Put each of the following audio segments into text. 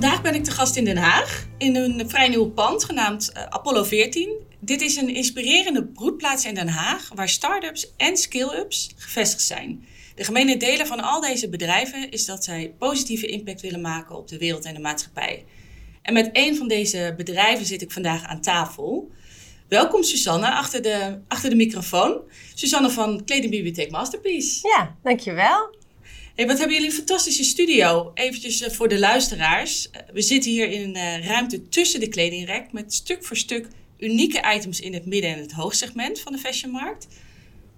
Vandaag ben ik te gast in Den Haag in een vrij nieuw pand genaamd uh, Apollo 14. Dit is een inspirerende broedplaats in Den Haag waar start-ups en skill-ups gevestigd zijn. De gemene delen van al deze bedrijven is dat zij positieve impact willen maken op de wereld en de maatschappij. En met een van deze bedrijven zit ik vandaag aan tafel. Welkom Susanne achter de, achter de microfoon. Susanne van Kledingbibliotheek Masterpiece. Ja, dankjewel. Hey, wat hebben jullie een fantastische studio. Eventjes eh, voor de luisteraars. Eh, we zitten hier in een eh, ruimte tussen de kledingrek met stuk voor stuk unieke items in het midden- en het hoogsegment van de fashionmarkt.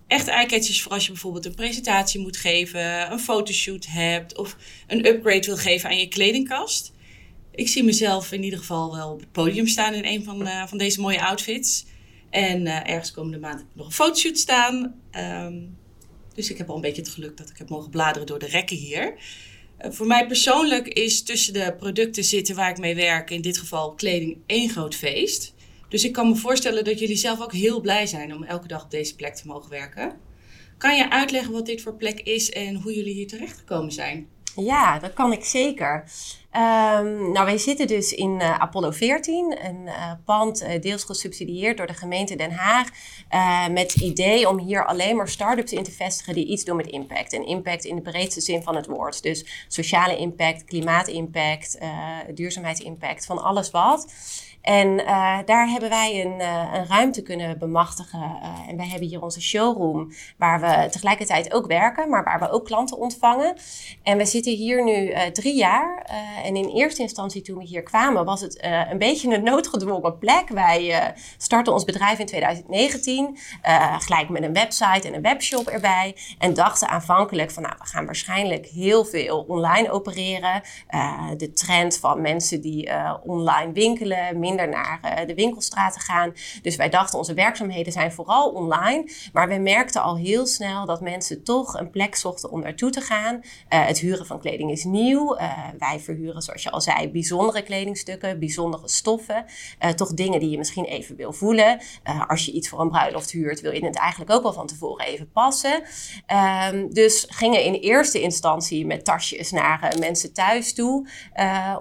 Echte eyecatchers voor als je bijvoorbeeld een presentatie moet geven, een fotoshoot hebt of een upgrade wil geven aan je kledingkast. Ik zie mezelf in ieder geval wel op het podium staan in een van, van deze mooie outfits. En ergens komende maand nog een fotoshoot staan. Um, dus ik heb al een beetje het geluk dat ik heb mogen bladeren door de rekken hier. Uh, voor mij persoonlijk is tussen de producten zitten waar ik mee werk, in dit geval kleding, één groot feest. Dus ik kan me voorstellen dat jullie zelf ook heel blij zijn om elke dag op deze plek te mogen werken. Kan je uitleggen wat dit voor plek is en hoe jullie hier terechtgekomen zijn? Ja, dat kan ik zeker. Um, nou, wij zitten dus in uh, Apollo 14, een uh, pand uh, deels gesubsidieerd door de gemeente Den Haag. met het idee om hier alleen maar start-ups in te vestigen die iets doen met impact. En impact in de breedste zin van het woord. Dus sociale impact, klimaatimpact, duurzaamheidsimpact, van alles wat. En uh, daar hebben wij een, uh, een ruimte kunnen bemachtigen. Uh, en wij hebben hier onze showroom, waar we tegelijkertijd ook werken, maar waar we ook klanten ontvangen. En we zitten hier nu drie jaar. en in eerste instantie, toen we hier kwamen, was het een beetje een noodgedwongen plek. Wij startten ons bedrijf in 2019, gelijk met een website en een webshop erbij. En dachten aanvankelijk van, nou, we gaan waarschijnlijk heel veel online opereren. de trend van mensen die online winkelen, naar uh, de winkelstraten gaan. Dus wij dachten, onze werkzaamheden zijn vooral online. Maar we merkten al heel snel dat mensen toch een plek zochten om naartoe te gaan. Uh, het huren van kleding is nieuw. Uh, wij verhuren, zoals je al zei, bijzondere kledingstukken, bijzondere stoffen. toch dingen die je misschien even wil voelen. als je iets voor een bruiloft huurt, wil je het eigenlijk ook wel van tevoren even passen. Ehm, dus gingen in eerste instantie met tasjes naar mensen thuis toe.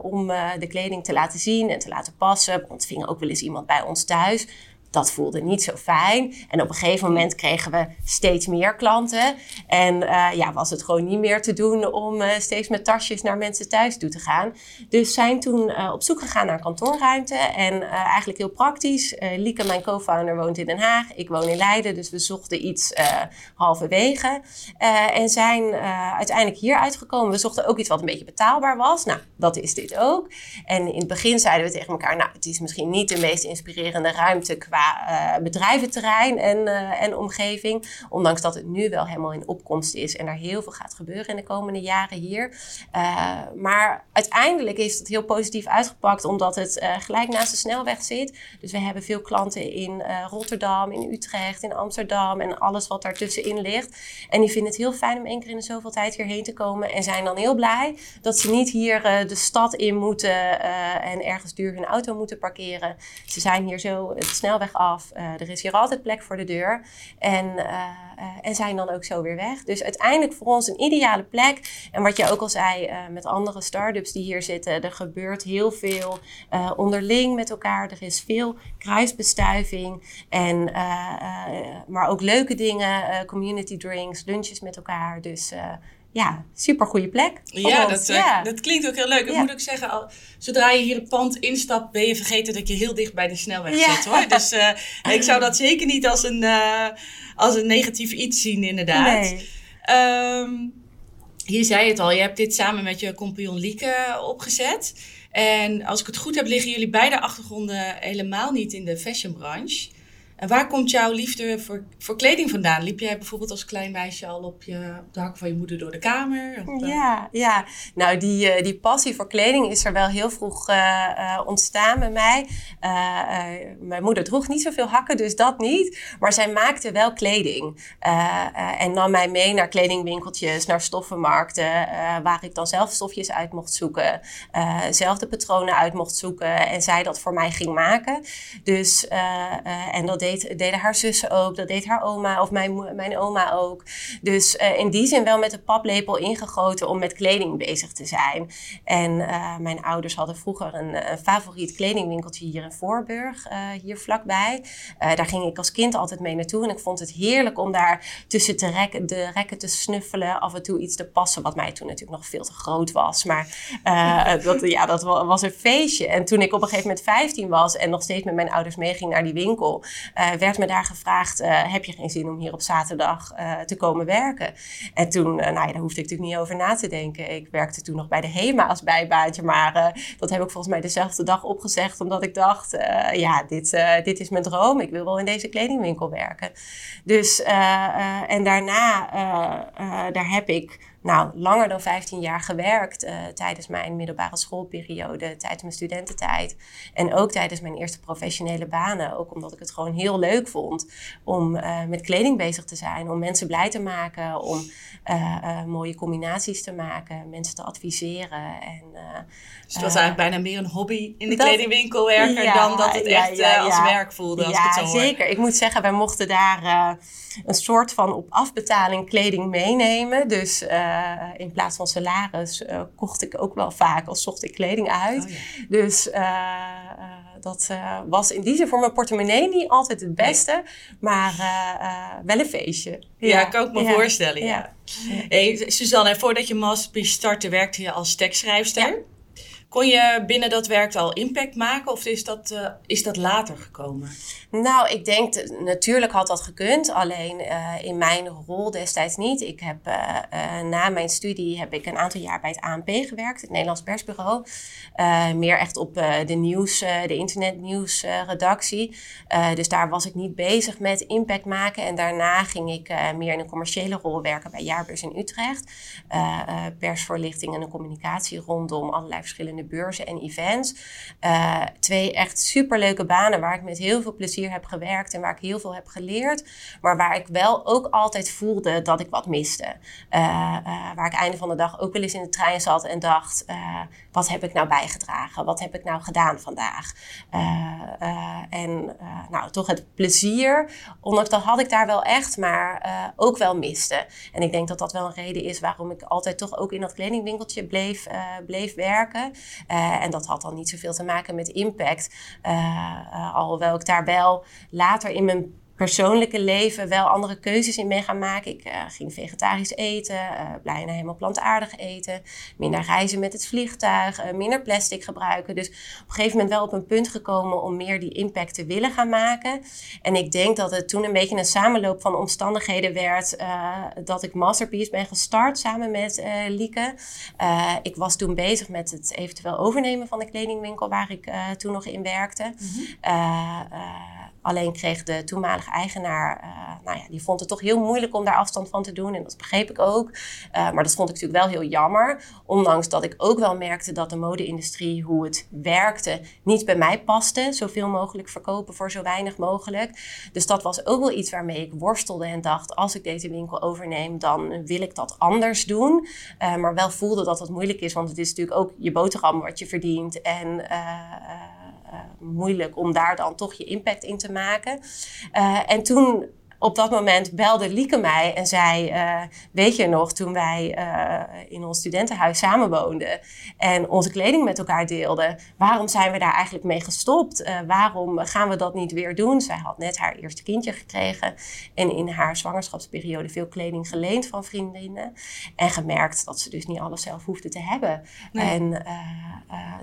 om de kleding te laten zien en te laten passen ontving ook wel eens iemand bij ons thuis dat voelde niet zo fijn. En op een gegeven moment kregen we steeds meer klanten. En uh, ja, was het gewoon niet meer te doen om uh, steeds met tasjes naar mensen thuis toe te gaan. Dus zijn toen uh, op zoek gegaan naar kantoorruimte. En eigenlijk heel praktisch. Lieke, mijn co-founder, woont in Den Haag. Ik woon in Leiden, dus we zochten iets halverwege. en zijn uiteindelijk hier uitgekomen. We zochten ook iets wat een beetje betaalbaar was. Nou, dat is dit ook. En in het begin zeiden we tegen elkaar, nou, het is misschien niet de meest inspirerende ruimte qua uh, bedrijventerrein en, uh, en omgeving. Ondanks dat het nu wel helemaal in opkomst is en er heel veel gaat gebeuren in de komende jaren hier. Uh, maar uiteindelijk is het heel positief uitgepakt omdat het gelijk naast de snelweg zit. Dus we hebben veel klanten in Rotterdam, in Utrecht, in Amsterdam en alles wat daartussenin ligt. En die vinden het heel fijn om één keer in de zoveel tijd hierheen te komen en zijn dan heel blij dat ze niet hier de stad in moeten en ergens duur hun auto moeten parkeren. Ze zijn hier zo het snelweg af. Uh, er is hier altijd plek voor de deur. En, uh, en zijn dan ook zo weer weg. Dus uiteindelijk voor ons een ideale plek. En wat je ook al zei met andere start-ups die hier zitten. Er gebeurt heel veel onderling met elkaar. Er is veel kruisbestuiving. En, maar ook leuke dingen. community drinks, lunches met elkaar. Dus ja, super goede plek. Ja dat, uh, dat klinkt ook heel leuk. Ik moet ook zeggen, al, zodra je hier het pand instapt, ben je vergeten dat je heel dicht bij de snelweg zit hoor. Dus uh, ik zou dat zeker niet als een, uh, als een negatief iets zien, inderdaad. Nee. Um, hier zei het al, je hebt dit samen met je compagnon Lieke opgezet. En als ik het goed heb, liggen jullie beide achtergronden helemaal niet in de fashionbranche. En waar komt jouw liefde voor, kleding vandaan? Liep jij bijvoorbeeld als klein meisje al op, je, de hakken van je moeder door de kamer? Of, ja, ja, nou die, die passie voor kleding is er wel heel vroeg ontstaan bij mij. mijn moeder droeg niet zoveel hakken, dus dat niet. Maar zij maakte wel kleding. en nam mij mee naar kledingwinkeltjes, naar stoffenmarkten, waar ik dan zelf stofjes uit mocht zoeken. zelf de patronen uit mocht zoeken en zij dat voor mij ging maken. Dus, en dat deed deden haar zussen ook, dat deed haar oma of mijn, mijn oma ook. Dus uh, in die zin wel met de paplepel ingegoten om met kleding bezig te zijn. En uh, mijn ouders hadden vroeger een, een, favoriet kledingwinkeltje hier in Voorburg, uh, hier vlakbij. daar ging ik als kind altijd mee naartoe en ik vond het heerlijk om daar tussen te de rekken te snuffelen, af en toe iets te passen, wat mij toen natuurlijk nog veel te groot was. Maar dat, ja, dat was een feestje. En toen ik op een gegeven moment 15 was en nog steeds met mijn ouders meeging naar die winkel, uh, werd me daar gevraagd: uh, heb je geen zin om hier op zaterdag uh, te komen werken? En toen, nou ja, daar hoefde ik natuurlijk niet over na te denken. Ik werkte toen nog bij de HEMA als bijbaantje, maar dat heb ik volgens mij dezelfde dag opgezegd, omdat ik dacht: ja, dit, dit is mijn droom. Ik wil wel in deze kledingwinkel werken. Dus, en daarna, daar heb ik nou, langer dan 15 jaar gewerkt uh, tijdens mijn middelbare schoolperiode, tijdens mijn studententijd. En ook tijdens mijn eerste professionele banen. Ook omdat ik het gewoon heel leuk vond om uh, met kleding bezig te zijn. Om mensen blij te maken, om uh, mooie combinaties te maken, mensen te adviseren. En, dus het was eigenlijk bijna meer een hobby in de kledingwinkel werken ja, dan dat het echt ja, als werk voelde. Als ik het zo zeker. Ik moet zeggen, wij mochten daar een soort van op afbetaling kleding meenemen. Dus uh, in plaats van salaris uh, kocht ik ook wel vaak als zocht ik kleding uit. Oh, ja. Dus uh, dat was in die zin voor mijn portemonnee niet altijd het beste, maar wel een feestje. Ja, ja kan ik me ja. voorstellen. Ja. Hey, Suzanne, voordat je Masterpiece startte, werkte je als tekstschrijfster. Kon je binnen dat werk al impact maken of is dat, uh, is dat later gekomen? Nou, ik denk, natuurlijk had dat gekund, alleen uh, in mijn rol destijds niet. Ik heb uh, na mijn studie heb ik een aantal jaar bij het ANP gewerkt, het Nederlands Persbureau. meer echt op de nieuws, de internetnieuwsredactie. dus daar was ik niet bezig met impact maken. En daarna ging ik meer in een commerciële rol werken bij Jaarbeurs in Utrecht. persvoorlichting en een communicatie rondom allerlei verschillende beurzen en events. Uh, twee echt superleuke banen waar ik met heel veel plezier heb gewerkt en waar ik heel veel heb geleerd. Maar waar ik wel ook altijd voelde dat ik wat miste. Uh, uh, waar ik einde van de dag ook wel eens in de trein zat en dacht: wat heb ik nou bijgedragen? Wat heb ik nou gedaan vandaag? en nou, toch het plezier, ondanks dat had ik daar wel echt, maar ook wel miste. En ik denk dat dat wel een reden is waarom ik altijd toch ook in dat kledingwinkeltje bleef, bleef werken. Uh, en dat had dan niet zoveel te maken met impact. Uh, alhoewel ik daar wel later in mijn persoonlijke leven wel andere keuzes in mee gaan maken. Ik uh, ging vegetarisch eten, uh, bijna helemaal plantaardig eten, minder reizen met het vliegtuig, uh, minder plastic gebruiken. Dus op een gegeven moment wel op een punt gekomen om meer die impact te willen gaan maken. En ik denk dat het toen een beetje een samenloop van omstandigheden werd dat ik Masterpiece ben gestart samen met Lieke. ik was toen bezig met het eventueel overnemen van de kledingwinkel waar ik toen nog in werkte. Mm Alleen kreeg de toenmalige eigenaar, uh, nou ja, die vond het toch heel moeilijk om daar afstand van te doen. En dat begreep ik ook. Uh, maar dat vond ik natuurlijk wel heel jammer. Ondanks dat ik ook wel merkte dat de mode-industrie, hoe het werkte, niet bij mij paste. Zoveel mogelijk verkopen voor zo weinig mogelijk. Dus dat was ook wel iets waarmee ik worstelde en dacht, als ik deze winkel overneem, dan wil ik dat anders doen. Uh, maar wel voelde dat dat moeilijk is, want het is natuurlijk ook je boterham wat je verdient. En moeilijk om daar dan toch je impact in te maken. Uh, en toen op dat moment belde Lieke mij en zei: uh, Weet je nog, toen wij uh, in ons studentenhuis samenwoonden en onze kleding met elkaar deelden, waarom zijn we daar eigenlijk mee gestopt? Uh, waarom gaan we dat niet weer doen? Zij had net haar eerste kindje gekregen en in haar zwangerschapsperiode veel kleding geleend van vriendinnen. En gemerkt dat ze dus niet alles zelf hoefde te hebben. Nee. En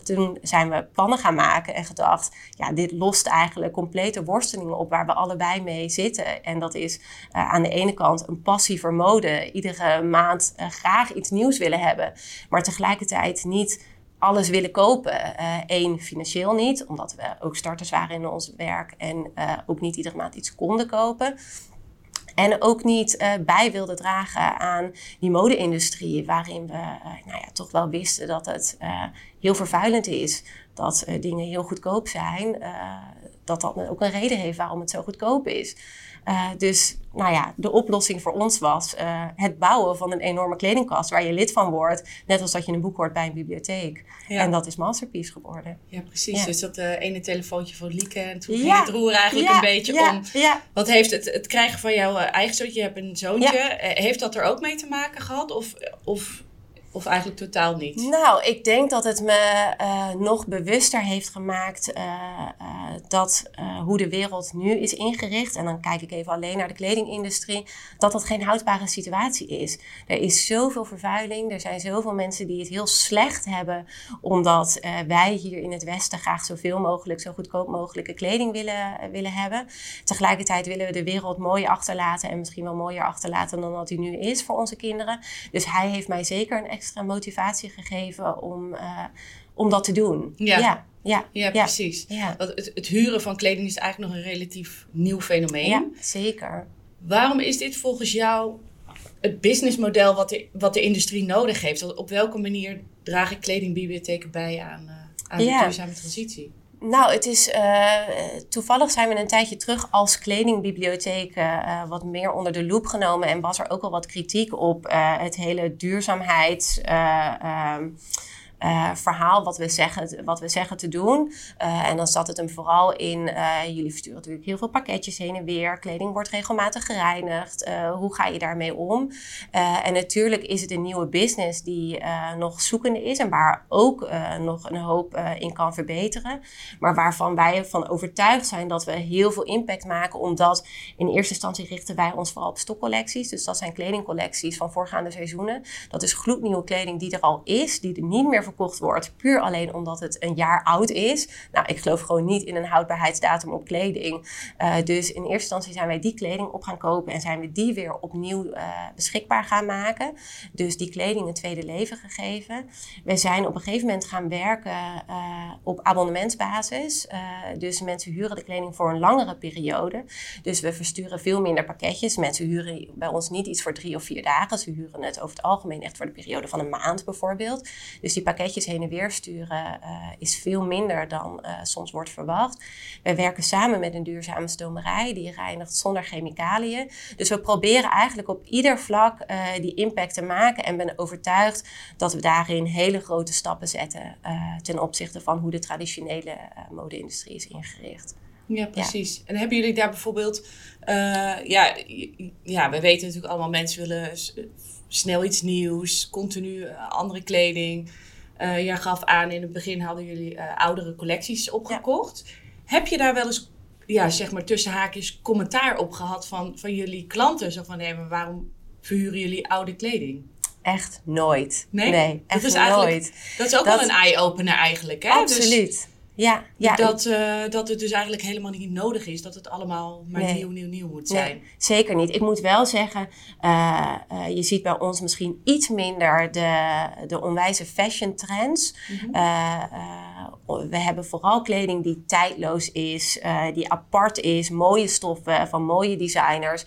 toen zijn we plannen gaan maken en gedacht: Ja, dit lost eigenlijk complete worstelingen op waar we allebei mee zitten. En dat is uh, aan de ene kant een passie voor mode. Iedere maand uh, graag iets nieuws willen hebben. Maar tegelijkertijd niet alles willen kopen. Eén, financieel niet, omdat we ook starters waren in ons werk en ook niet iedere maand iets konden kopen. En ook niet bij wilde dragen aan die mode-industrie, waarin we nou ja, toch wel wisten dat het heel vervuilend is. Dat dingen heel goedkoop zijn. dat dat ook een reden heeft waarom het zo goedkoop is. Uh, dus nou ja, de oplossing voor ons was het bouwen van een enorme kledingkast waar je lid van wordt. Net als dat je een boek hoort bij een bibliotheek. Ja. En dat is Masterpiece geworden. Ja, precies. Dus dat ene telefoontje van Lieke. En toen ging het roer eigenlijk een beetje om. Wat heeft het, het krijgen van jouw eigen zoontje, je hebt een zoontje. Heeft dat er ook mee te maken gehad? Of, of of eigenlijk totaal niet? Nou, ik denk dat het me uh, nog bewuster heeft gemaakt uh, uh, dat hoe de wereld nu is ingericht, en dan kijk ik even alleen naar de kledingindustrie, dat dat geen houdbare situatie is. Er is zoveel vervuiling, er zijn zoveel mensen die het heel slecht hebben, omdat wij hier in het Westen graag zoveel mogelijk, zo goedkoop mogelijke kleding willen, willen hebben. Tegelijkertijd willen we de wereld mooi achterlaten en misschien wel mooier achterlaten dan dat die nu is voor onze kinderen. Dus hij heeft mij zeker een extra motivatie gegeven om, uh, om dat te doen. Ja. ja. Ja, ja, precies. Ja. Het, het, huren van kleding is eigenlijk nog een relatief nieuw fenomeen. Ja, zeker. Waarom is dit volgens jou het businessmodel wat de, wat de industrie nodig heeft? Op welke manier dragen kledingbibliotheken bij aan, uh, aan de duurzame transitie? Nou, het is uh, toevallig zijn we een tijdje terug als kledingbibliotheek uh, wat meer onder de loep genomen en was er ook al wat kritiek op het hele duurzaamheids. Ehm, uh, verhaal wat we, zeggen, wat we zeggen te doen. Uh, en dan zat het hem vooral in, uh, jullie versturen natuurlijk heel veel pakketjes heen en weer. Kleding wordt regelmatig gereinigd. hoe ga je daarmee om? en natuurlijk is het een nieuwe business die nog zoekende is en waar ook nog een hoop in kan verbeteren. Maar waarvan wij van overtuigd zijn dat we heel veel impact maken, omdat in eerste instantie richten wij ons vooral op stokcollecties. Dus dat zijn kledingcollecties van voorgaande seizoenen. Dat is gloednieuwe kleding die er al is, die er niet meer verkocht wordt, puur alleen omdat het een jaar oud is. Nou, ik geloof gewoon niet in een houdbaarheidsdatum op kleding. Uh, dus in eerste instantie zijn wij die kleding op gaan kopen en zijn we die weer opnieuw uh, beschikbaar gaan maken. Dus die kleding een tweede leven gegeven. We zijn op een gegeven moment gaan werken uh, op abonnementsbasis. dus mensen huren de kleding voor een langere periode. Dus we versturen veel minder pakketjes. Mensen huren bij ons niet iets voor drie of vier dagen. Ze huren het over het algemeen echt voor de periode van een maand bijvoorbeeld. Dus die pakketjes heen en weer sturen uh, is veel minder dan uh, soms wordt verwacht. Wij werken samen met een duurzame stomerij die reinigt zonder chemicaliën. Dus we proberen eigenlijk op ieder vlak uh, die impact te maken en ben overtuigd dat we daarin hele grote stappen zetten ten opzichte van hoe de traditionele mode-industrie is ingericht. Ja, precies. En hebben jullie daar bijvoorbeeld, ja, ja, we weten natuurlijk allemaal, mensen willen snel iets nieuws, continu andere kleding. Uh, jij gaf aan, in het begin hadden jullie uh, oudere collecties opgekocht. Heb je daar wel eens, ja, zeg maar tussen haakjes, commentaar op gehad van, van jullie klanten? Zo van, hé, maar waarom verhuren jullie oude kleding? Echt nooit. Nee, nee echt dat is nooit. Dat is ook wel een eye-opener eigenlijk, hè? Dus Absoluut. Ja, ja. Dat, uh, dat het dus eigenlijk helemaal niet nodig is dat het allemaal maar nee. nieuw, nieuw, nieuw moet zijn. Nee, zeker niet. Ik moet wel zeggen, uh, uh, je ziet bij ons misschien iets minder de, de onwijze fashion trends. Mm -hmm. we hebben vooral kleding die tijdloos is, die apart is, mooie stoffen van mooie designers.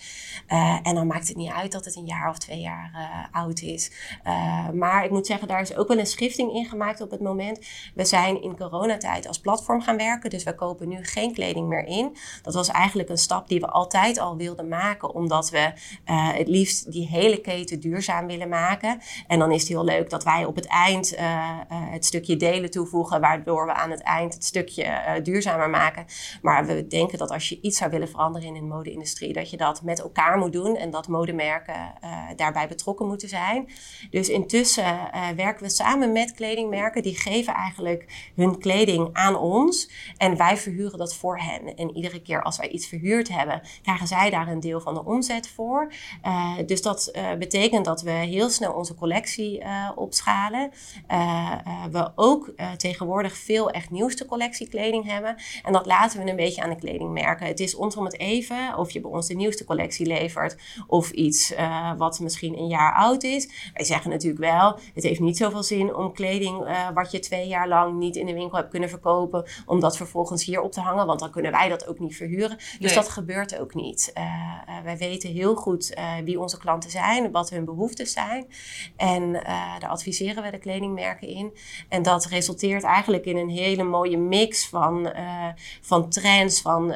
en dan maakt het niet uit dat het een jaar of twee jaar oud is. maar ik moet zeggen, daar is ook wel een schifting in gemaakt op het moment. We zijn in coronatijd als platform gaan werken. Dus we kopen nu geen kleding meer in. Dat was eigenlijk een stap die we altijd al wilden maken, omdat we uh, het liefst die hele keten duurzaam willen maken. En dan is het heel leuk dat wij op het eind uh, uh, het stukje delen toevoegen, waardoor we aan het eind het stukje duurzamer maken. Maar we denken dat als je iets zou willen veranderen in de mode-industrie, dat je dat met elkaar moet doen en dat modemerken daarbij betrokken moeten zijn. Dus intussen werken we samen met kledingmerken, die geven eigenlijk hun kleding aan aan ons en wij verhuren dat voor hen. En iedere keer als wij iets verhuurd hebben, krijgen zij daar een deel van de omzet voor. Uh, dus dat uh, betekent dat we heel snel onze collectie uh, opschalen. we ook tegenwoordig veel echt nieuwste collectiekleding hebben. En dat laten we een beetje aan de kledingmerken. Het is ons om het even of je bij ons de nieuwste collectie levert of iets wat misschien een jaar oud is. Wij zeggen natuurlijk wel, het heeft niet zoveel zin om kleding wat je twee jaar lang niet in de winkel hebt kunnen verkopen, om dat vervolgens hier op te hangen, want dan kunnen wij dat ook niet verhuren. Dus dat gebeurt ook niet. wij weten heel goed wie onze klanten zijn, wat hun behoeftes zijn. En daar adviseren we de kledingmerken in. En dat resulteert eigenlijk in een hele mooie mix van, van trends, van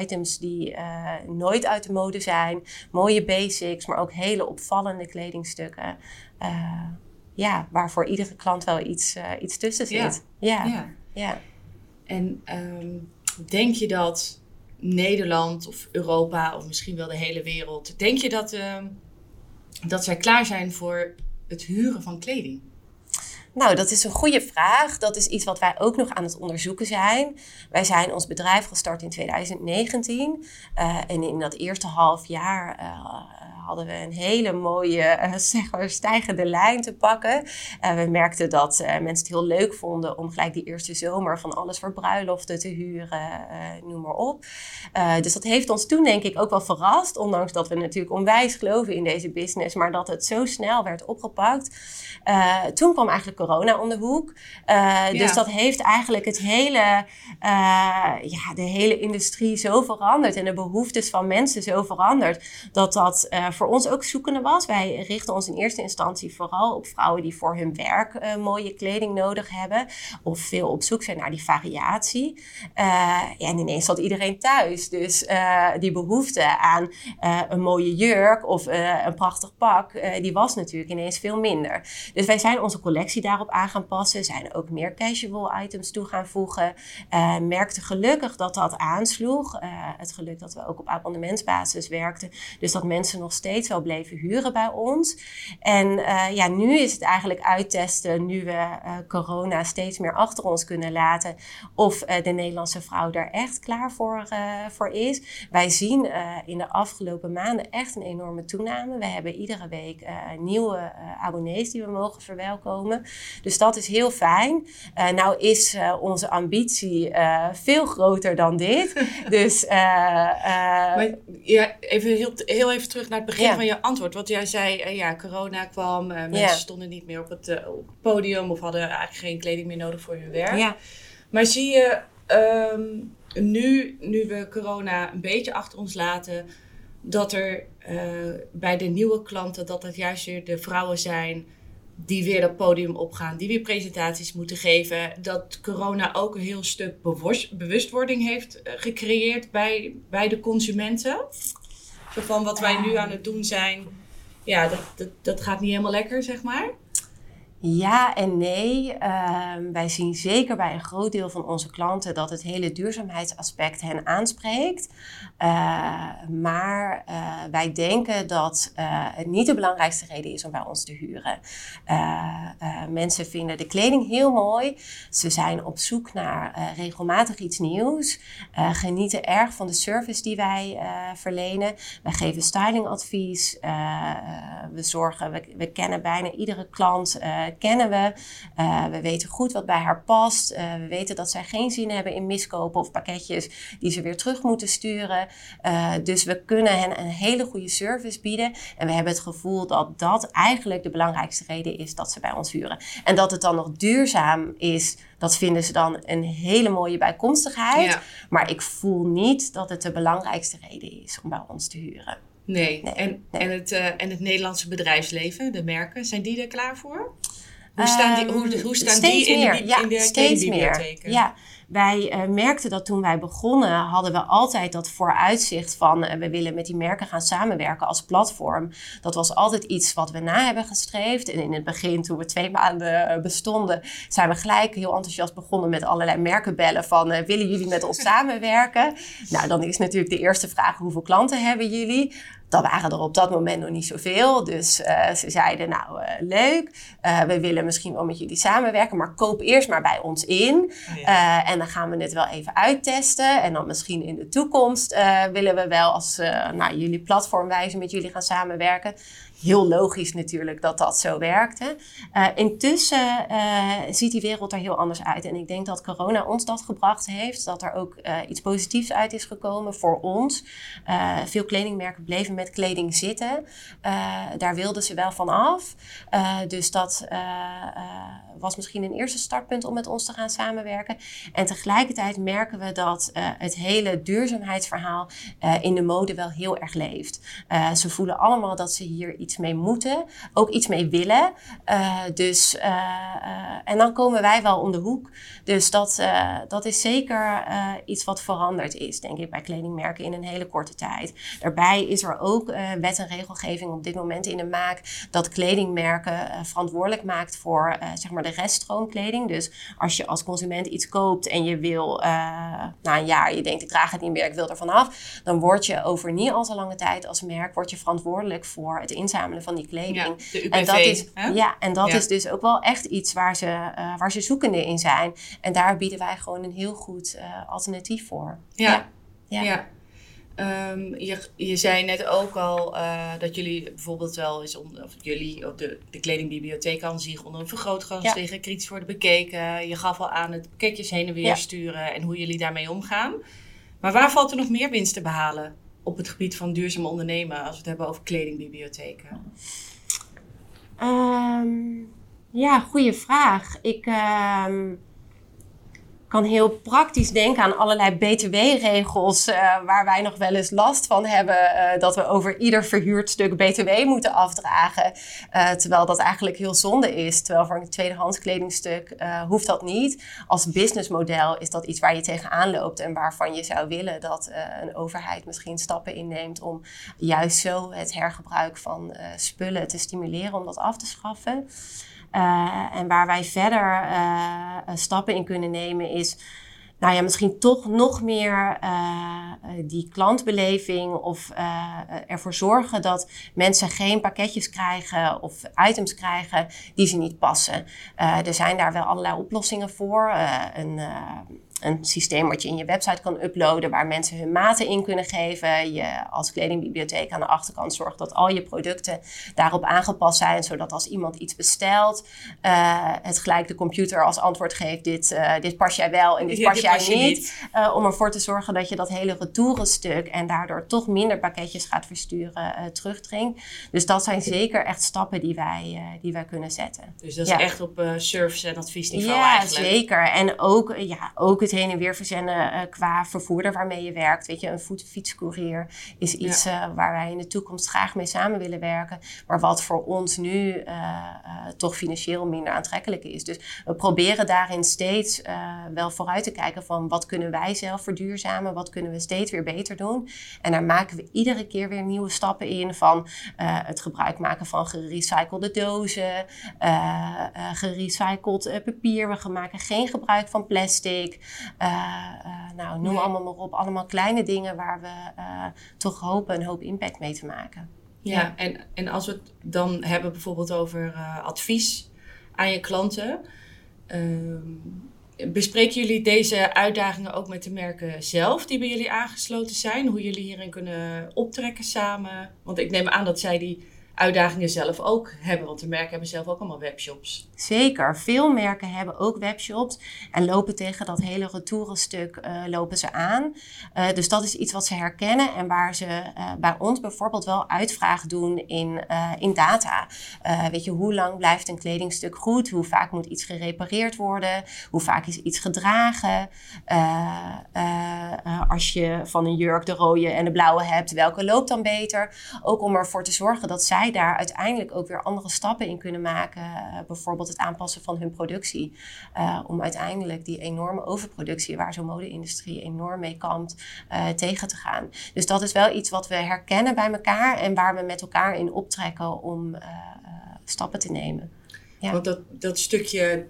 items die nooit uit de mode zijn, mooie basics, maar ook hele opvallende kledingstukken. ja, waar voor iedere klant wel iets, iets tussen zit. Ja. ja. ja. En ehm, denk je dat Nederland of Europa of misschien wel de hele wereld, denk je dat, ehm, dat zij klaar zijn voor het huren van kleding? Nou, dat is een goede vraag. Dat is iets wat wij ook nog aan het onderzoeken zijn. Wij zijn ons bedrijf gestart in 2019. Uh, eh, en in dat eerste half jaar uh, hadden we een hele mooie uh, zeg maar, stijgende lijn te pakken. Uh, we merkten dat uh, mensen het heel leuk vonden om gelijk die eerste zomer van alles voor bruiloften te huren, noem maar op. dus dat heeft ons toen denk ik ook wel verrast, ondanks dat we natuurlijk onwijs geloven in deze business, maar dat het zo snel werd opgepakt. toen kwam eigenlijk corona om de hoek. Ja. Dus dat heeft eigenlijk het hele, ja, de hele industrie zo veranderd en de behoeftes van mensen zo veranderd, dat dat voor ons ook zoekende was. Wij richten ons in eerste instantie vooral op vrouwen die voor hun werk uh, mooie kleding nodig hebben. Of veel op zoek zijn naar die variatie. Ja, en ineens zat iedereen thuis. Dus uh, die behoefte aan een mooie jurk of een prachtig pak, die was natuurlijk ineens veel minder. Dus wij zijn onze collectie daarop aan gaan passen. Zijn ook meer casual items toe gaan voegen. merkten gelukkig dat dat aansloeg. het geluk dat we ook op abonnementsbasis werkten. Dus dat mensen nog steeds steeds wel bleven huren bij ons. En uh, ja, nu is het eigenlijk uittesten, nu we uh, corona steeds meer achter ons kunnen laten, of uh, de Nederlandse vrouw daar echt klaar voor, voor is. Wij zien in de afgelopen maanden echt een enorme toename. We hebben iedere week nieuwe abonnees die we mogen verwelkomen. Dus dat is heel fijn. nou is onze ambitie veel groter dan dit. dus, maar, ja, even heel, heel even terug naar het begin begin van je antwoord. Want jij zei, uh, ja, corona kwam, uh, mensen stonden niet meer op het, uh, op het, podium of hadden eigenlijk geen kleding meer nodig voor hun werk. Ja. Maar zie je um, nu, nu we corona een beetje achter ons laten, dat er bij de nieuwe klanten, dat dat juist weer de vrouwen zijn die weer dat podium opgaan, die weer presentaties moeten geven. Dat corona ook een heel stuk bewustwording heeft gecreëerd bij, bij de consumenten. Zo van wat wij nu aan het doen zijn, ja, dat, dat, dat gaat niet helemaal lekker, zeg maar. Ja en nee. Ehm, wij zien zeker bij een groot deel van onze klanten dat het hele duurzaamheidsaspect hen aanspreekt. Uh, maar uh, wij denken dat uh, het niet de belangrijkste reden is om bij ons te huren. mensen vinden de kleding heel mooi. Ze zijn op zoek naar regelmatig iets nieuws. genieten erg van de service die wij verlenen. Wij geven stylingadvies. we zorgen, we, we, kennen bijna iedere klant kennen we. Uh, we weten goed wat bij haar past. Uh, we weten dat zij geen zin hebben in miskopen of pakketjes die ze weer terug moeten sturen. Uh, dus we kunnen hen een hele goede service bieden. En we hebben het gevoel dat dat eigenlijk de belangrijkste reden is dat ze bij ons huren. En dat het dan nog duurzaam is, dat vinden ze dan een hele mooie bijkomstigheid. Maar ik voel niet dat het de belangrijkste reden is om bij ons te huren. Nee. En, En, het, en het Nederlandse bedrijfsleven, de merken, zijn die er klaar voor? Hoe staan die, hoe, hoe staan die in, de, ja, in de steeds meer. Ja, wij uh, merkten dat toen wij begonnen, hadden we altijd dat vooruitzicht van uh, we willen met die merken gaan samenwerken als platform. Dat was altijd iets wat we na hebben gestreefd. En in het begin, toen we twee maanden eh, bestonden, zijn we gelijk heel enthousiast begonnen met allerlei merken bellen van willen jullie met ons samenwerken? Nou, dan is natuurlijk de eerste vraag hoeveel klanten hebben jullie? Dat waren er op dat moment nog niet zoveel. Dus ze zeiden, nou leuk, we willen misschien wel met jullie samenwerken, maar koop eerst maar bij ons in. En dan gaan we het wel even uittesten. En dan misschien in de toekomst willen we wel als nou, jullie platformwijze met jullie gaan samenwerken heel logisch natuurlijk dat dat zo werkte. Uh, intussen uh, ziet die wereld er heel anders uit. En ik denk dat corona ons dat gebracht heeft. Dat er ook uh, iets positiefs uit is gekomen voor ons. veel kledingmerken bleven met kleding zitten. daar wilden ze wel van af. dus dat was misschien een eerste startpunt om met ons te gaan samenwerken. En tegelijkertijd merken we dat het hele duurzaamheidsverhaal in de mode wel heel erg leeft. ze voelen allemaal dat ze hier iets mee moeten, ook iets mee willen. Uh, dus, uh, uh, en dan komen wij wel om de hoek. Dus dat, dat is zeker iets wat veranderd is, denk ik, bij kledingmerken in een hele korte tijd. Daarbij is er ook wet en regelgeving op dit moment in de maak dat kledingmerken verantwoordelijk maakt voor zeg maar de reststroomkleding. Dus als je als consument iets koopt en je wil na een jaar, je denkt ik draag het niet meer, ik wil er vanaf, dan word je over niet al te lange tijd als merk word je verantwoordelijk voor het inzamelen van die kleding. Ja, de UPV, en dat is, ja, en dat is dus ook wel echt iets waar ze, uh, waar ze zoekende in zijn. En daar bieden wij gewoon een heel goed uh, alternatief voor. Ja, ja. ja. Um, je, je zei net ook al uh, dat jullie bijvoorbeeld wel eens onder, of jullie op de, de kledingbibliotheek aan zich onder een vergrootglas ja. liggen, kritisch worden bekeken. Je gaf al aan het pakketjes heen en weer sturen en hoe jullie daarmee omgaan. Maar waar valt er nog meer winst te behalen? Op het gebied van duurzaam ondernemen als we het hebben over kledingbibliotheken? Um, ja, goede vraag. Ik, um, kan heel praktisch denken aan allerlei btw-regels uh, waar wij nog wel eens last van hebben. Uh, dat we over ieder verhuurd stuk btw moeten afdragen. Uh, terwijl dat eigenlijk heel zonde is. Terwijl voor een tweedehands kledingstuk hoeft dat niet. Als businessmodel is dat iets waar je tegenaan loopt en waarvan je zou willen dat een overheid misschien stappen inneemt om juist zo het hergebruik van spullen te stimuleren om dat af te schaffen. Uh, en waar wij verder uh, stappen in kunnen nemen is, nou ja, misschien toch nog meer uh, die klantbeleving of ervoor zorgen dat mensen geen pakketjes krijgen of items krijgen die ze niet passen. er zijn daar wel allerlei oplossingen voor. een een systeem wat je in je website kan uploaden, waar mensen hun maten in kunnen geven. Je als kledingbibliotheek aan de achterkant zorgt dat al je producten daarop aangepast zijn, zodat als iemand iets bestelt, uh, het gelijk de computer als antwoord geeft: dit, uh, dit pas jij wel en dit pas jij niet. niet. Uh, om ervoor te zorgen dat je dat hele retourenstuk en daardoor toch minder pakketjes gaat versturen terugdringt. Dus dat zijn zeker echt stappen die wij, die wij kunnen zetten. Dus dat is echt op service en adviesniveau ja, eigenlijk. Ja, zeker. En ook, ja, ook het heen en weer verzenden uh, qua vervoerder waarmee je werkt. Weet je, een fietscourier is iets ja. uh, waar wij in de toekomst graag mee samen willen werken. Maar wat voor ons nu uh, toch financieel minder aantrekkelijk is. Dus we proberen daarin steeds wel vooruit te kijken van wat kunnen wij zelf verduurzamen? Wat kunnen we steeds weer beter doen? En daar maken we iedere keer weer nieuwe stappen in van het gebruik maken van gerecyclede dozen, gerecycled papier. We maken geen gebruik van plastic. Uh, nou, noem allemaal maar op. Allemaal kleine dingen waar we uh, toch hopen een hoop impact mee te maken. Ja, En, en als we het dan hebben bijvoorbeeld over advies aan je klanten. Ehm, bespreken jullie deze uitdagingen ook met de merken zelf die bij jullie aangesloten zijn? Hoe jullie hierin kunnen optrekken samen? Want ik neem aan dat zij die uitdagingen zelf ook hebben. Want de merken hebben zelf ook allemaal webshops. Zeker. Veel merken hebben ook webshops. En lopen tegen dat hele retourenstuk uh, lopen ze aan. Uh, dus dat is iets wat ze herkennen. En waar ze uh, bij ons bijvoorbeeld wel uitvraag doen in, in data. weet je, hoe lang blijft een kledingstuk goed? Hoe vaak moet iets gerepareerd worden? Hoe vaak is iets gedragen? als je van een jurk de rode en de blauwe hebt, welke loopt dan beter? Ook om ervoor te zorgen dat zij daar uiteindelijk ook weer andere stappen in kunnen maken. Uh, bijvoorbeeld het aanpassen van hun productie. Uh, om uiteindelijk die enorme overproductie waar zo'n mode-industrie enorm mee kampt, uh, tegen te gaan. Dus dat is wel iets wat we herkennen bij elkaar en waar we met elkaar in optrekken om stappen te nemen. Ja. Want dat, dat stukje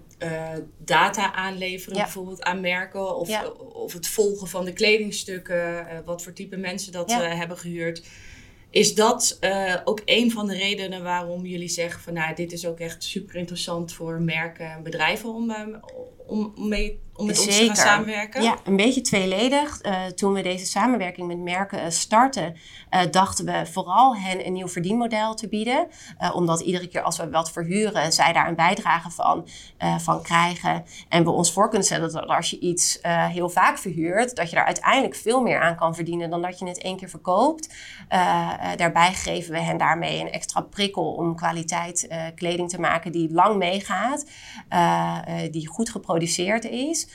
data aanleveren, bijvoorbeeld aan merken, of, of het volgen van de kledingstukken, wat voor type mensen dat hebben gehuurd Is dat uh, ook een van de redenen waarom jullie zeggen van nou, dit is ook echt super interessant voor merken en bedrijven om, uh, om, mee, om met ons te gaan samenwerken? Ja, een beetje tweeledig. Uh, toen we deze samenwerking met merken startten, dachten we vooral hen een nieuw verdienmodel te bieden. omdat iedere keer als we wat verhuren, zij daar een bijdrage van, van krijgen. En we ons voor kunnen stellen dat als je iets heel vaak verhuurt, dat je daar uiteindelijk veel meer aan kan verdienen dan dat je het één keer verkoopt. Daarbij geven we hen daarmee een extra prikkel om kwaliteit kleding te maken die lang meegaat, die goed geproduceerd is.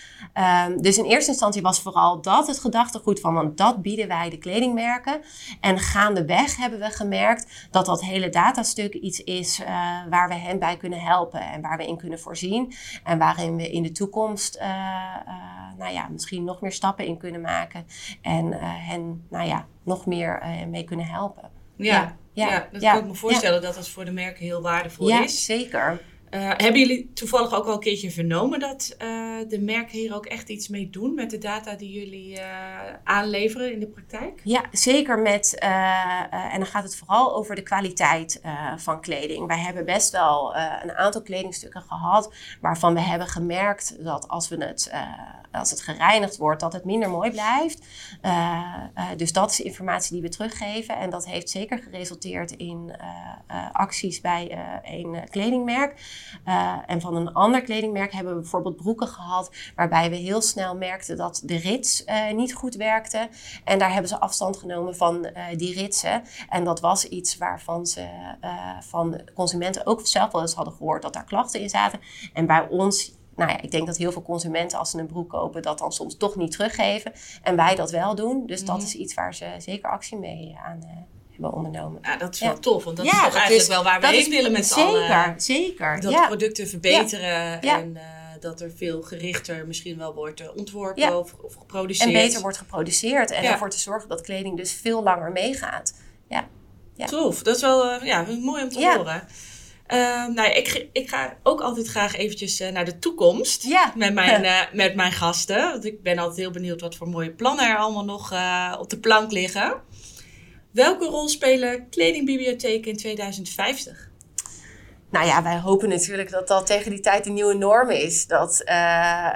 Um, dus in eerste instantie was vooral dat het gedachtegoed van, want dat bieden wij de kledingmerken. En gaandeweg hebben we gemerkt dat dat hele datastuk iets is waar we hen bij kunnen helpen en waar we in kunnen voorzien. En waarin we in de toekomst, nou ja, misschien nog meer stappen in kunnen maken en hen, nou ja, nog meer mee kunnen helpen. Ja, ja, ja, dat kan ik me voorstellen dat dat voor de merken heel waardevol ja, is. zeker. Uh, hebben jullie toevallig ook al een keertje vernomen dat uh, de merken hier ook echt iets mee doen met de data die jullie uh, aanleveren in de praktijk? Ja, zeker met, en dan gaat het vooral over de kwaliteit van kleding. Wij hebben best wel een aantal kledingstukken gehad waarvan we hebben gemerkt dat als we het als het gereinigd wordt, dat het minder mooi blijft. Dus dat is informatie die we teruggeven. En dat heeft zeker geresulteerd in acties bij een kledingmerk. En van een ander kledingmerk hebben we bijvoorbeeld broeken gehad, waarbij we heel snel merkten dat de rits niet goed werkte. En daar hebben ze afstand genomen van die ritsen. En dat was iets waarvan ze van consumenten ook zelf wel eens hadden gehoord dat daar klachten in zaten. En bij ons nou ja, ik denk dat heel veel consumenten als ze een broek kopen, dat dan soms toch niet teruggeven. En wij dat wel doen. Dus dat mhm. is iets waar ze zeker actie mee aan hebben ondernomen. Ja, dat is wel tof. Want dat is toch eigenlijk wel waar we heen willen met z'n allen. Zeker, zeker. Dat producten verbeteren en... Uh, dat er veel gerichter misschien wel wordt uh, ontworpen of, of, geproduceerd. En beter wordt geproduceerd. En ervoor te zorgen dat kleding dus veel langer meegaat. Ja. ja. Tof. Dat is wel ja, mooi om te horen. Uh, nou, ik, ik ga ook altijd graag eventjes naar de toekomst ja. met, mijn, uh, met mijn gasten. Want ik ben altijd heel benieuwd wat voor mooie plannen er allemaal nog eh, op de plank liggen. Welke rol spelen kledingbibliotheken in 2050? Nou ja, wij hopen natuurlijk dat dat tegen die tijd een nieuwe norm is. Dat uh,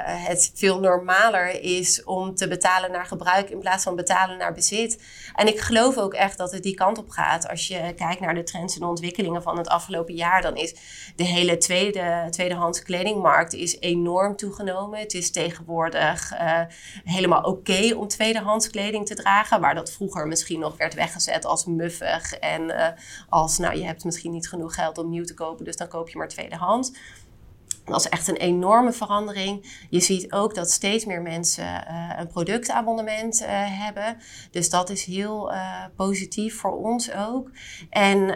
het veel normaler is om te betalen naar gebruik in plaats van betalen naar bezit. En ik geloof ook echt dat het die kant op gaat. Als je kijkt naar de trends en ontwikkelingen van het afgelopen jaar, dan is de hele tweede, tweedehands kledingmarkt is enorm toegenomen. Het is tegenwoordig uh, helemaal oké om tweedehands kleding te dragen, waar dat vroeger misschien nog werd weggezet als muffig en uh, als, nou, je hebt misschien niet genoeg geld om nieuw te kopen dus dan koop je maar tweedehands. Dat is echt een enorme verandering. Je ziet ook dat steeds meer mensen uh, een productabonnement uh, hebben. Dus dat is heel uh, positief voor ons ook. En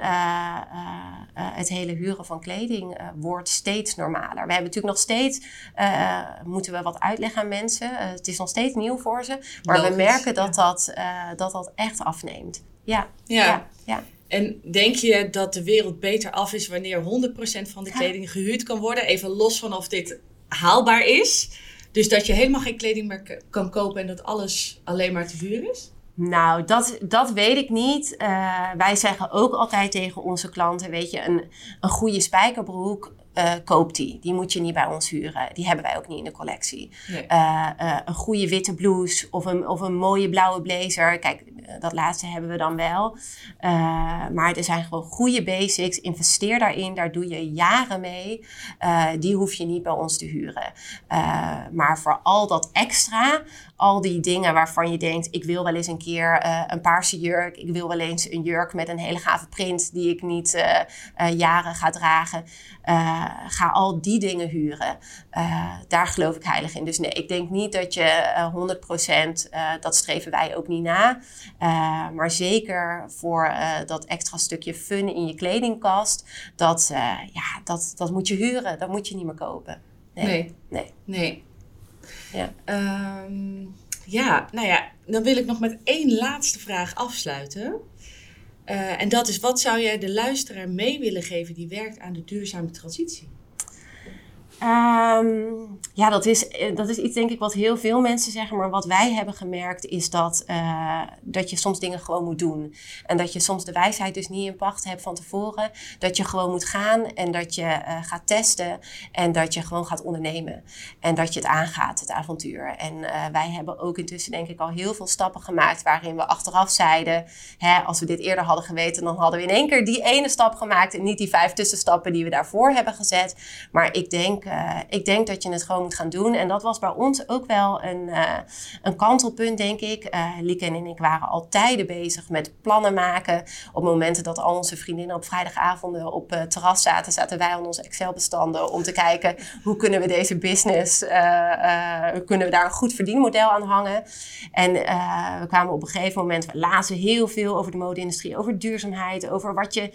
het hele huren van kleding wordt steeds normaler. We hebben natuurlijk nog steeds, moeten we wat uitleggen aan mensen. het is nog steeds nieuw voor ze. Maar we merken dat, dat, dat dat echt afneemt. ja. ja. ja. ja. En denk je dat de wereld beter af is wanneer 100% van de kleding gehuurd kan worden? Even los van of dit haalbaar is. Dus dat je helemaal geen kleding meer kan kopen en dat alles alleen maar te huur is? Nou, dat, dat weet ik niet. Uh, wij zeggen ook altijd tegen onze klanten: weet je, een, een goede spijkerbroek. Uh, koop die. Die moet je niet bij ons huren. Die hebben wij ook niet in de collectie. Nee. Uh, een goede witte blouse of een, of een mooie blauwe blazer. Kijk, dat laatste hebben we dan wel. Uh, maar er zijn gewoon goede basics. Investeer daarin. Daar doe je jaren mee. Uh, die hoef je niet bij ons te huren. Maar voor al dat extra, al die dingen waarvan je denkt: ik wil wel eens een keer een paarse jurk. Ik wil wel eens een jurk met een hele gave print die ik niet jaren ga dragen. ga al die dingen huren. daar geloof ik heilig in. Dus nee, ik denk niet dat je 100%, dat streven wij ook niet na. Uh, maar zeker voor uh, dat extra stukje fun in je kledingkast, dat, uh, ja, dat, dat moet je huren, dat moet je niet meer kopen. Nee. Nee. Nee. nee. Ja. Um, ja, nou ja, dan wil ik nog met één laatste vraag afsluiten. en dat is, wat zou jij de luisteraar mee willen geven die werkt aan de duurzame transitie? Ehm, ja, dat is, eh, dat is iets denk ik wat heel veel mensen zeggen. Maar wat wij hebben gemerkt is dat, uh, dat je soms dingen gewoon moet doen. En dat je soms de wijsheid dus niet in pacht hebt van tevoren. Dat je gewoon moet gaan en dat je uh, gaat testen. En dat je gewoon gaat ondernemen. En dat je het aangaat, het avontuur. En wij hebben ook intussen denk ik al heel veel stappen gemaakt. Waarin we achteraf zeiden, hè, als we dit eerder hadden geweten, dan hadden we in één keer die ene stap gemaakt. En niet die vijf tussenstappen die we daarvoor hebben gezet. Maar ik denk ik denk dat je het gewoon gaan doen. En dat was bij ons ook wel een, uh, een kantelpunt, denk ik. Uh, Lieke en ik waren al tijden bezig met plannen maken. Op momenten dat al onze vriendinnen op vrijdagavonden op uh, terras zaten, zaten wij aan onze Excel-bestanden om te kijken hoe kunnen we deze business, kunnen we daar een goed verdienmodel aan hangen. En we kwamen op een gegeven moment, we lazen heel veel over de mode-industrie, over duurzaamheid, over wat je,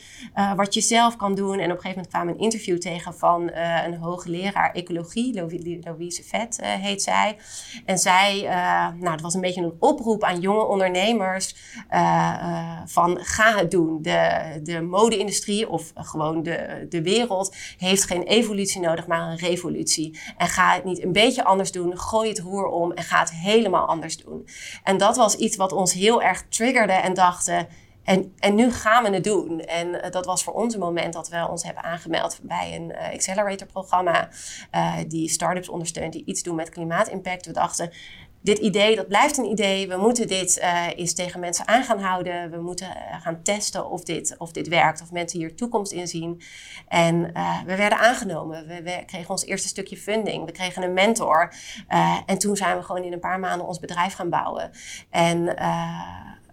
wat je zelf kan doen. En op een gegeven moment kwamen we een interview tegen van een hoogleraar ecologie, Louise Vet uh, heet zij. En zij, uh, nou, het was een beetje een oproep aan jonge ondernemers uh, van ga het doen. De, de mode-industrie of gewoon de, de wereld heeft geen evolutie nodig, maar een revolutie. En ga het niet een beetje anders doen, gooi het roer om en ga het helemaal anders doen. En dat was iets wat ons heel erg triggerde en dachten en, en nu gaan we het doen. En uh, dat was voor ons een moment dat we ons hebben aangemeld bij een uh, accelerator-programma. Uh, die startups ondersteunt die iets doen met klimaatimpact. We dachten, dit idee, dat blijft een idee. We moeten dit eens tegen mensen aan gaan houden. We moeten gaan testen of dit, of dit werkt, of mensen hier toekomst in zien. En we werden aangenomen. We, we, kregen ons eerste stukje funding. We kregen een mentor. en toen zijn we gewoon in een paar maanden ons bedrijf gaan bouwen. En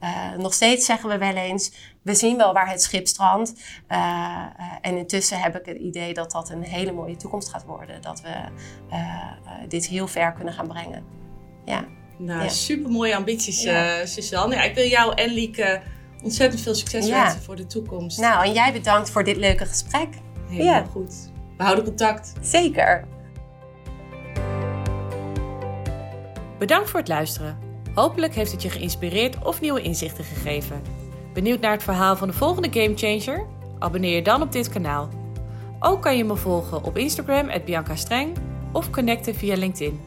uh, nog steeds zeggen we wel eens, we zien wel waar het schip strandt. Uh, uh, en intussen heb ik het idee dat dat een hele mooie toekomst gaat worden. Dat we dit heel ver kunnen gaan brengen. Ja. Nou, ja. super mooie ambities, ja. Suzanne. Ja, ik wil jou en Lieke ontzettend veel succes ja. wensen voor de toekomst. Nou, en jij bedankt voor dit leuke gesprek. Helemaal goed. We houden contact. Zeker. Bedankt voor het luisteren. Hopelijk heeft het je geïnspireerd of nieuwe inzichten gegeven. Benieuwd naar het verhaal van de volgende Gamechanger? Abonneer je dan op dit kanaal. Ook kan je me volgen op Instagram, Bianca Streng, of connecten via LinkedIn.